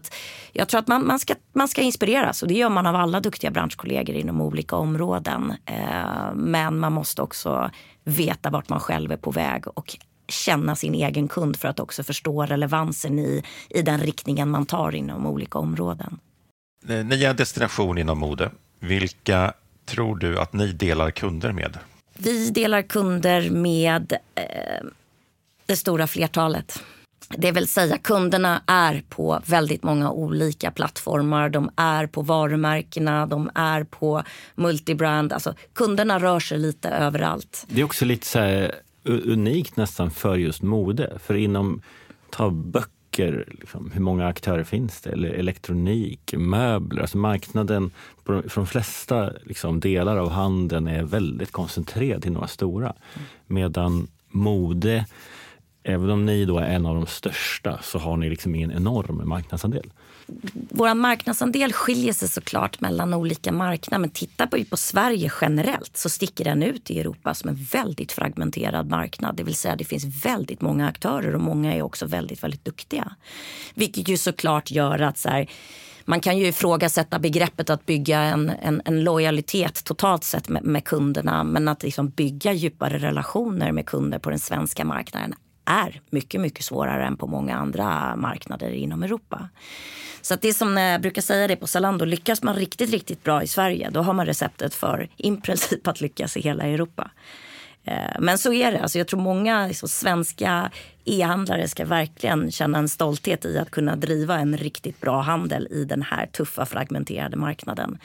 jag tror att man, man, ska, man ska inspireras och det gör man av alla duktiga branschkollegor inom olika områden. Eh, men man måste också veta vart man själv är på väg och känna sin egen kund för att också förstå relevansen i, i den riktningen man tar inom olika områden. Ni är en destination inom mode. Vilka tror du att ni delar kunder med? Vi delar kunder med eh, det stora flertalet. Det vill säga kunderna är på väldigt många olika plattformar. De är på varumärkena, de är på multibrand. Alltså, kunderna rör sig lite överallt. Det är också lite så här unikt nästan för just mode. För inom ta böcker, liksom, hur många aktörer finns det? Eller elektronik, möbler. Alltså marknaden på, för de flesta liksom, delar av handeln är väldigt koncentrerad till några stora. Medan mode även om ni då är en av de största så har ni liksom ingen enorm marknadsandel. Vår marknadsandel skiljer sig såklart mellan olika marknader men tittar vi på Sverige generellt så sticker den ut i Europa som en väldigt fragmenterad marknad. Det vill säga det finns väldigt många aktörer och många är också väldigt, väldigt duktiga. Vilket ju såklart gör att så här, man kan ju ifrågasätta begreppet att bygga en, en, en lojalitet totalt sett med, med kunderna men att liksom bygga djupare relationer med kunder på den svenska marknaden är mycket, mycket svårare än på många andra marknader inom Europa. Så att det som jag brukar säga det på Zalando, lyckas man riktigt, riktigt bra i Sverige då har man receptet för i princip att lyckas i hela Europa. Eh, men så är det. Alltså jag tror många liksom, svenska e-handlare ska verkligen känna en stolthet i att kunna driva en riktigt bra handel i den här tuffa fragmenterade marknaden.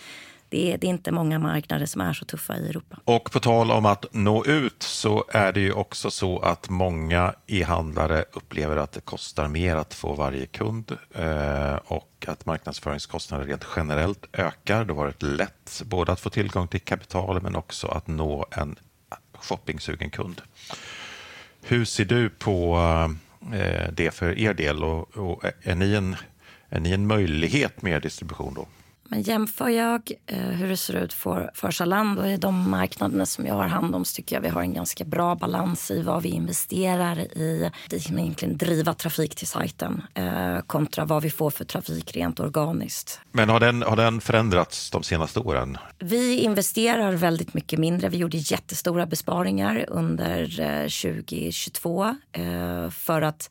Det är, det är, inte många marknader som är så tuffa i Europa. Och på tal om att nå ut så är det ju också så att många e-handlare upplever att det kostar mer att få varje kund eh, och att marknadsföringskostnader rent generellt ökar. Det har varit lätt både att få tillgång till kapital men också att nå en shoppingsugen kund. Hur ser du på eh, det för er del och, och är, ni en, är ni en möjlighet med distribution då? Men jämför jag eh, hur det ser ut för, för Zalando i de marknaderna som jag har hand om så tycker jag vi har en ganska bra balans i vad vi investerar i. Det är egentligen driva trafik till sajten eh, kontra vad vi får för trafik rent organiskt. Men har den, har den förändrats de senaste åren? Vi investerar väldigt mycket mindre. Vi gjorde jättestora besparingar under eh, 2022 eh, för att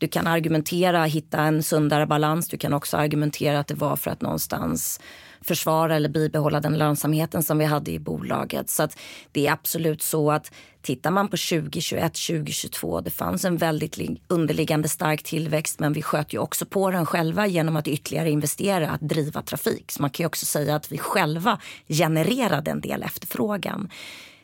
du kan argumentera, hitta en sundare balans. Du kan också argumentera att det var för att någonstans försvara eller bibehålla den lönsamheten som vi hade i bolaget. Så att det är absolut så att tittar man på 2021, 2022, det fanns en väldigt underliggande stark tillväxt men vi sköt ju också på den själva genom att ytterligare investera, att driva trafik. Så man kan ju också säga att vi själva genererade en del efterfrågan.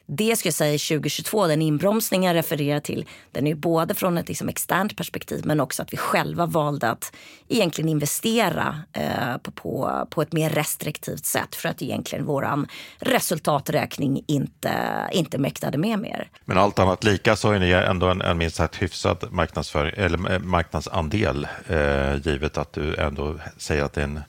Det ska jag säga 2022, den inbromsning jag refererar till, den är både från ett liksom externt perspektiv men också att vi själva valde att egentligen investera eh, på, på, på ett mer restriktivt sätt för att egentligen våran resultaträkning inte, inte mäktade med mer. Men allt annat lika så är ni ändå en, en minst sagt hyfsad marknadsför, eller eh, marknadsandel eh, givet att du ändå säger att det är en,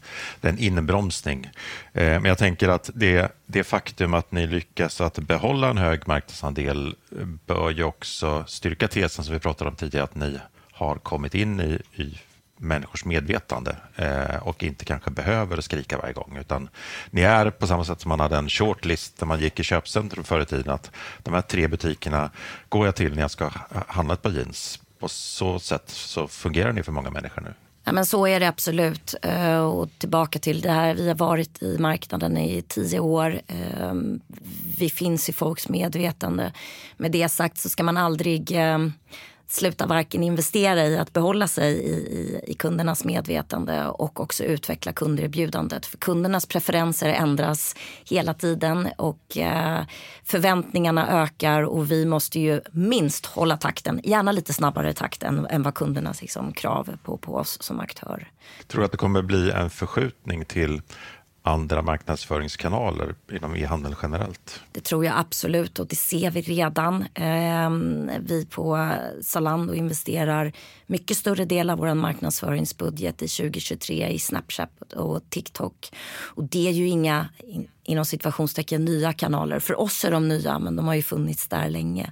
det är en inbromsning. Eh, men jag tänker att det, det faktum att ni lyckas att behålla en hög marknadsandel eh, bör ju också styrka tesen som vi pratade om tidigare, att ni har kommit in i, i människors medvetande eh, och inte kanske behöver skrika varje gång. Utan ni är på samma sätt som man hade en shortlist när man gick i köpcentrum förr i tiden, att de här tre butikerna går jag till när jag ska handla ett par jeans. På så sätt så fungerar ni för många människor nu. Ja, men så är det absolut. Eh, och tillbaka till det här, vi har varit i marknaden i tio år. Ehm, vi finns i folks medvetande. Med det sagt så ska man aldrig ehm, slutar sluta varken investera i att behålla sig i, i, i, kundernas medvetande och också utveckla kunderbjudandet. För kundernas preferenser ändras hela tiden och eh, förväntningarna ökar och vi måste ju minst hålla takten, gärna lite snabbare takt än, än vad kundernas liksom, krav på, på oss som aktör. Tror du att det kommer bli en förskjutning till andra marknadsföringskanaler inom e-handeln generellt? Det tror jag absolut och det ser vi redan. Ehm, vi på Zalando investerar mycket större del av vår marknadsföringsbudget i 2023 i Snapchat och TikTok. Och det är ju inga inom situationstecken nya kanaler. För oss är de nya, men de har ju funnits där länge.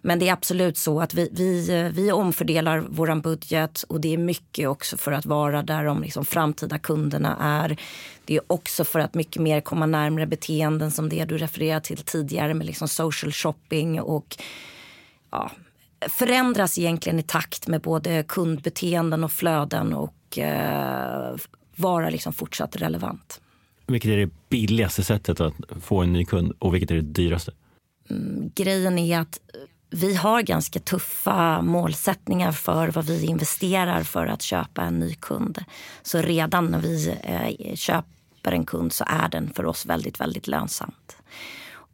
Men det är absolut så att vi, vi, vi omfördelar vår budget och det är mycket också för att vara där de liksom framtida kunderna är. Det är också för att mycket mer komma närmare beteenden som det du refererade till tidigare med liksom social shopping och ja, förändras egentligen i takt med både kundbeteenden och flöden och eh, vara liksom fortsatt relevant. Vilket är det billigaste sättet att få en ny kund och vilket är det dyraste? Mm, grejen är att vi har ganska tuffa målsättningar för vad vi investerar för att köpa en ny kund. Så redan när vi eh, köper en kund så är den för oss väldigt, väldigt lönsamt.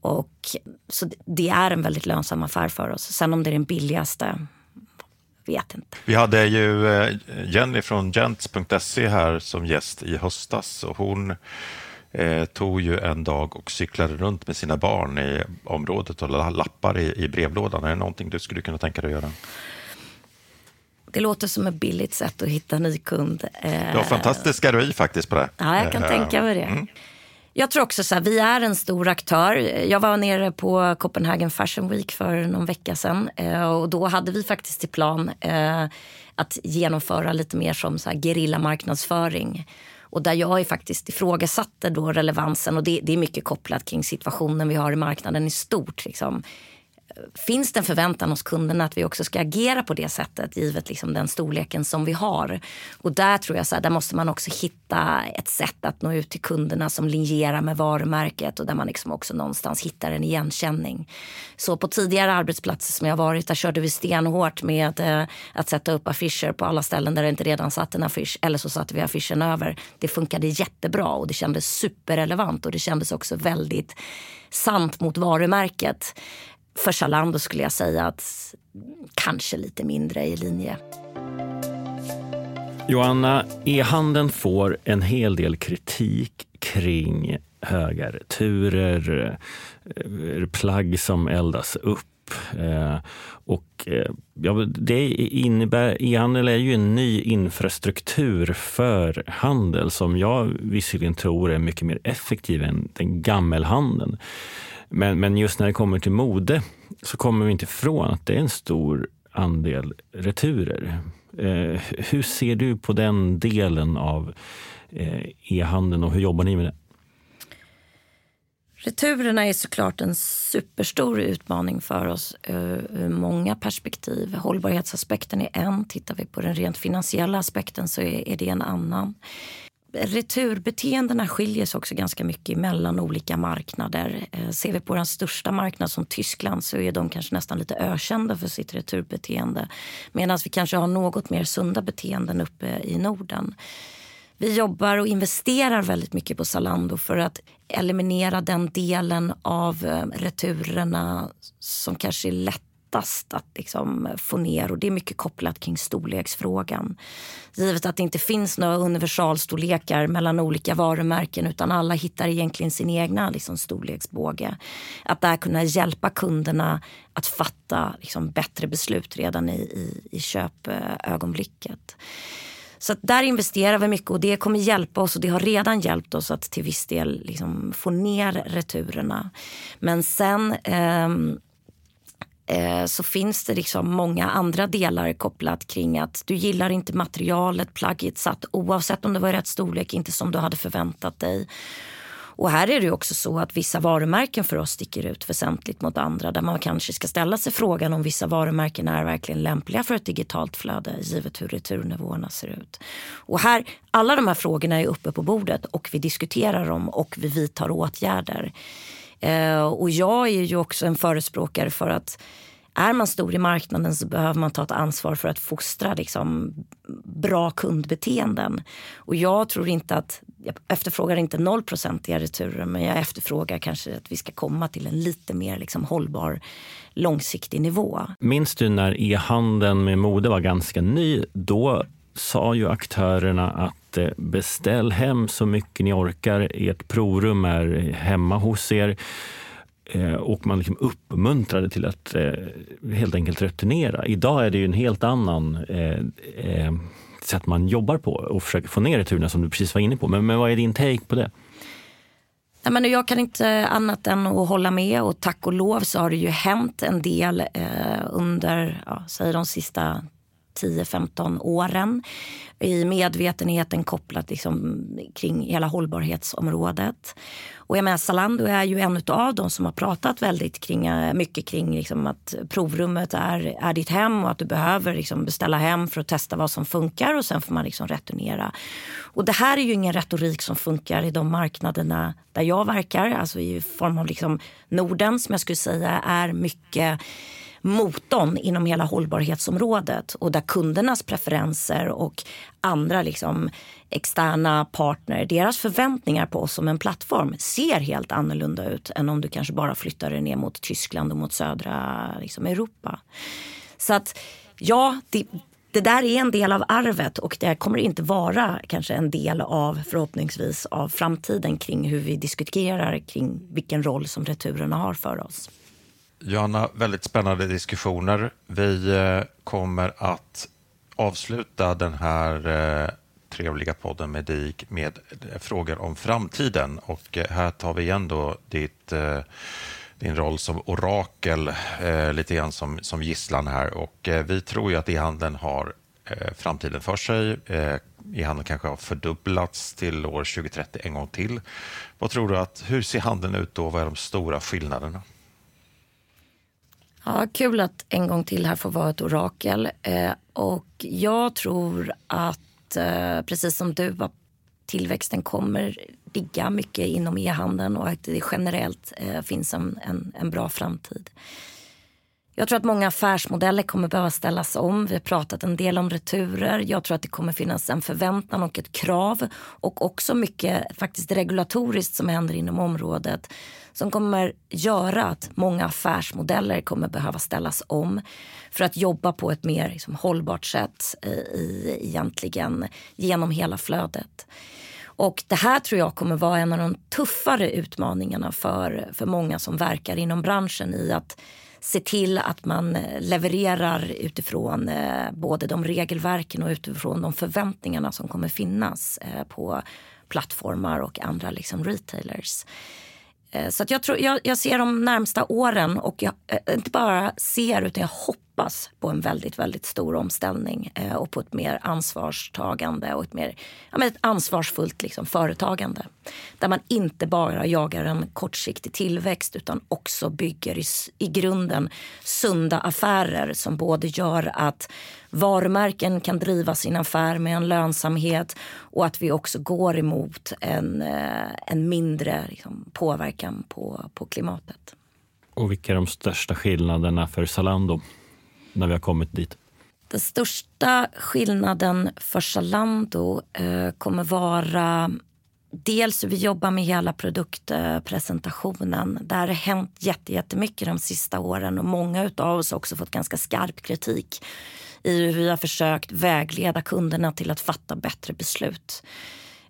Och, så det är en väldigt lönsam affär för oss. Sen om det är den billigaste, vet inte. Vi hade ju eh, Jenny från Gents.se här som gäst i höstas och hon eh, tog ju en dag och cyklade runt med sina barn i området och lappar i, i brevlådan. Är det någonting du skulle kunna tänka dig att göra? Det låter som ett billigt sätt att hitta ny kund. Du har fantastisk ROI faktiskt på det. Ja, jag kan tänka mig det. Mm. Jag tror också så här, vi är en stor aktör. Jag var nere på Copenhagen Fashion Week för någon vecka sedan eh, och då hade vi faktiskt i plan eh, att genomföra lite mer som så här gerillamarknadsföring. Och där jag är faktiskt ifrågasatte då relevansen och det, det, är mycket kopplat kring situationen vi har i marknaden i stort. Liksom finns det en förväntan hos kunderna att vi också ska agera på det sättet givet liksom den storleken som vi har. Och där tror jag så här, där måste man också hitta ett sätt att nå ut till kunderna som linjerar med varumärket och där man liksom också någonstans hittar en igenkänning. Så på tidigare arbetsplatser som jag varit där körde vi stenhårt med eh, att sätta upp affischer på alla ställen där det inte redan satt en affisch eller så satte vi affischen över. Det funkade jättebra och det kändes superrelevant och det kändes också väldigt sant mot varumärket för Zalando skulle jag säga att kanske lite mindre i linje. Joanna, e-handeln får en hel del kritik kring höga returer, eh, plagg som eldas upp. Eh, och eh, ja, det innebär, e-handel är ju en ny infrastruktur för handel som jag visserligen tror är mycket mer effektiv än den gammelhandeln. Men, men just när det kommer till mode så kommer vi inte ifrån att det är en stor andel returer. Eh, hur ser du på den delen av eh, e-handeln och hur jobbar ni med det? Returerna är såklart en superstor utmaning för oss eh, ur många perspektiv. Hållbarhetsaspekten är en. Tittar vi på den rent finansiella aspekten så är det en annan returbeteendena skiljer sig också ganska mycket mellan olika marknader. Eh, ser vi på den största marknaden som Tyskland så är de kanske nästan lite ökända för sitt returbeteende. Medan vi kanske har något mer sunda beteenden uppe i Norden. Vi jobbar och investerar väldigt mycket på Zalando för att eliminera den delen av eh, returerna som kanske är lätt lättast att liksom få ner och det är mycket kopplat kring storleksfrågan. Givet att det inte finns några universalstorlekar mellan olika varumärken utan alla hittar egentligen sin egna liksom, storleksbåge. Att där kunna hjälpa kunderna att fatta liksom, bättre beslut redan i, i, i köpögonblicket. Så där investerar vi mycket och det kommer hjälpa oss och det har redan hjälpt oss att till viss del liksom få ner returerna. Men sen eh, Eh, så finns det liksom många andra delar kopplat kring att du gillar inte materialet plagget satt oavsett om det var rätt storlek, inte som du hade förväntat dig. Och här är det också så att vissa varumärken för oss sticker ut väsentligt mot andra där man kanske ska ställa sig frågan om vissa varumärken är verkligen lämpliga för ett digitalt flöde givet hur returnivåerna ser ut. Och här, alla de här frågorna är uppe på bordet och vi diskuterar dem och vi vidtar åtgärder. Eh, och jag är ju också en förespråkare för att är man stor i marknaden så behöver man ta ett ansvar för att fostra liksom, bra kundbeteenden. Och jag tror inte att, jag efterfrågar inte nollprocentiga returer men jag efterfrågar kanske att vi ska komma till en lite mer liksom, hållbar långsiktig nivå. Minns du när e-handeln med mode var ganska ny? Då sa ju aktörerna att beställ hem så mycket ni orkar. Ert provrum är hemma hos er. Eh, och man liksom uppmuntrade till att eh, helt enkelt returnera. Idag är det ju en helt annan eh, sätt man jobbar på och försöker få ner returerna som du precis var inne på. Men, men vad är din take på det? Nej, men jag kan inte annat än att hålla med och tack och lov så har det ju hänt en del eh, under ja, säg de sista 10-15 åren i medvetenheten kopplat liksom kring hela hållbarhetsområdet. Och jag menar, Zalando är ju en av dem som har pratat väldigt kring, mycket kring liksom att provrummet är, är ditt hem och att du behöver liksom beställa hem för att testa vad som funkar och sen får man liksom returnera. Och det här är ju ingen retorik som funkar i de marknaderna där jag verkar, alltså i form av liksom Norden som jag skulle säga är mycket motorn inom hela hållbarhetsområdet och där kundernas preferenser och andra liksom externa partner, deras förväntningar på oss som en plattform ser helt annorlunda ut än om du kanske bara flyttar dig ner mot Tyskland och mot södra liksom, Europa. Så att ja, det, det där är en del av arvet och det kommer inte vara kanske en del av förhoppningsvis av framtiden kring hur vi diskuterar kring vilken roll som returerna har för oss. Johanna, väldigt spännande diskussioner. Vi eh, kommer att avsluta den här eh, trevliga podden med dig med eh, frågor om framtiden. Och här tar vi igen då ditt, din roll som orakel, lite grann som, som gisslan här. Och vi tror ju att e-handeln har framtiden för sig. E-handeln kanske har fördubblats till år 2030 en gång till. Vad tror du att, hur ser handeln ut då? Vad är de stora skillnaderna? Ja, kul att en gång till här få vara ett orakel. Eh, och jag tror att Eh, precis som du, att tillväxten kommer ligga mycket inom e-handeln och att det generellt eh, finns en, en, en, bra framtid. Jag tror att många affärsmodeller kommer behöva ställas om. Vi har pratat en del om returer. Jag tror att det kommer finnas en förväntan och ett krav och också mycket faktiskt regulatoriskt som händer inom området som kommer göra att många affärsmodeller kommer behöva ställas om för att jobba på ett mer liksom, hållbart sätt i, egentligen genom hela flödet. Och det här tror jag kommer vara en av de tuffare utmaningarna för, för många som verkar inom branschen i att se till att man levererar utifrån eh, både de regelverken och utifrån de förväntningarna som kommer finnas eh, på plattformar och andra liksom retailers. Eh, så att jag, tror, jag, jag, ser de närmsta åren och jag eh, inte bara ser utan jag hoppas på en väldigt, väldigt stor omställning eh, och på ett mer ansvarstagande och ett mer ja, men ett ansvarsfullt liksom, företagande. Där man inte bara jagar en kortsiktig tillväxt utan också bygger i, i grunden sunda affärer som både gör att varumärken kan driva sin affär med en lönsamhet och att vi också går emot en, eh, en mindre liksom, påverkan på, på klimatet. Och vilka är de största skillnaderna för Zalando när vi har kommit dit? Den största skillnaden för Zalando eh, kommer vara dels hur vi jobbar med hela produktpresentationen. Där har hänt jättemycket de sista åren och många av oss har också fått ganska skarp kritik i hur vi har försökt vägleda kunderna till att fatta bättre beslut.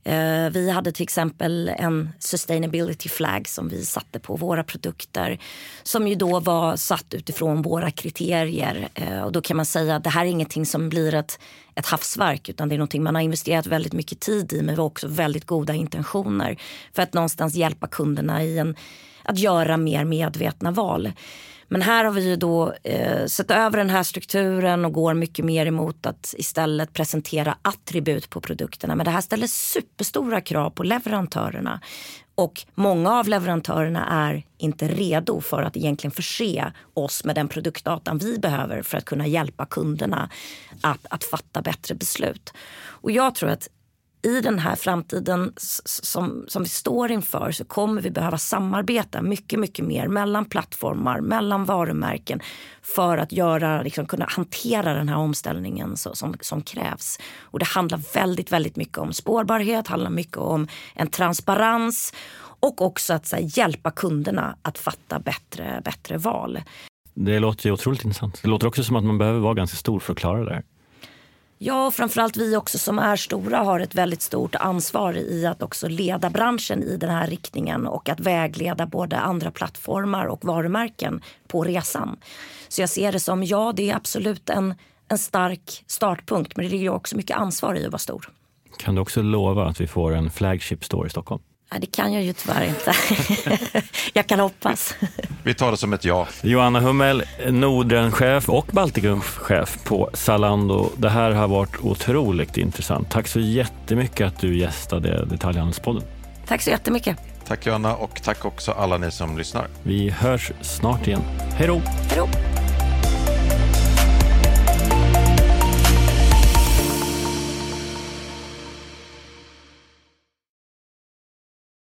Eh, vi hade till exempel en sustainability flag som vi satte på våra produkter som ju då var satt utifrån våra kriterier. Eh, och då kan man säga att det här är ingenting som blir ett, ett havsverk utan det är någonting man har investerat väldigt mycket tid i men också väldigt goda intentioner för att någonstans hjälpa kunderna i en, att göra mer medvetna val. Men här har vi ju då eh, sett över den här strukturen och går mycket mer emot att istället presentera attribut på produkterna. Men det här ställer superstora krav på leverantörerna. Och många av leverantörerna är inte redo för att egentligen förse oss med den produktdatan vi behöver för att kunna hjälpa kunderna att, att fatta bättre beslut. Och jag tror att i den här framtiden som, som vi står inför så kommer vi behöva samarbeta mycket, mycket mer mellan plattformar, mellan varumärken för att göra, liksom, kunna hantera den här omställningen så, som, som krävs. Och det handlar väldigt, väldigt mycket om spårbarhet, handlar mycket om en transparens och också att här, hjälpa kunderna att fatta bättre, bättre val. Det låter ju otroligt intressant. Det låter också som att man behöver vara ganska stor för att klara det här. Ja, och framförallt vi också som är stora har ett väldigt stort ansvar i att också leda branschen i den här riktningen och att vägleda både andra plattformar och varumärken på resan. Så jag ser det som, ja det är absolut en, en stark startpunkt men det ligger också mycket ansvar i att vara stor. Kan du också lova att vi får en flagship store i Stockholm? Nej, det kan jag ju tyvärr inte. jag kan hoppas. Vi tar det som ett ja. Johanna Hummel, Nordrenchef och Baltikumchef på Zalando. Det här har varit otroligt intressant. Tack så jättemycket att du gästade Detaljhandelspodden. Tack så jättemycket. Tack Johanna och tack också alla ni som lyssnar. Vi hörs snart igen. Hej då! Hej då!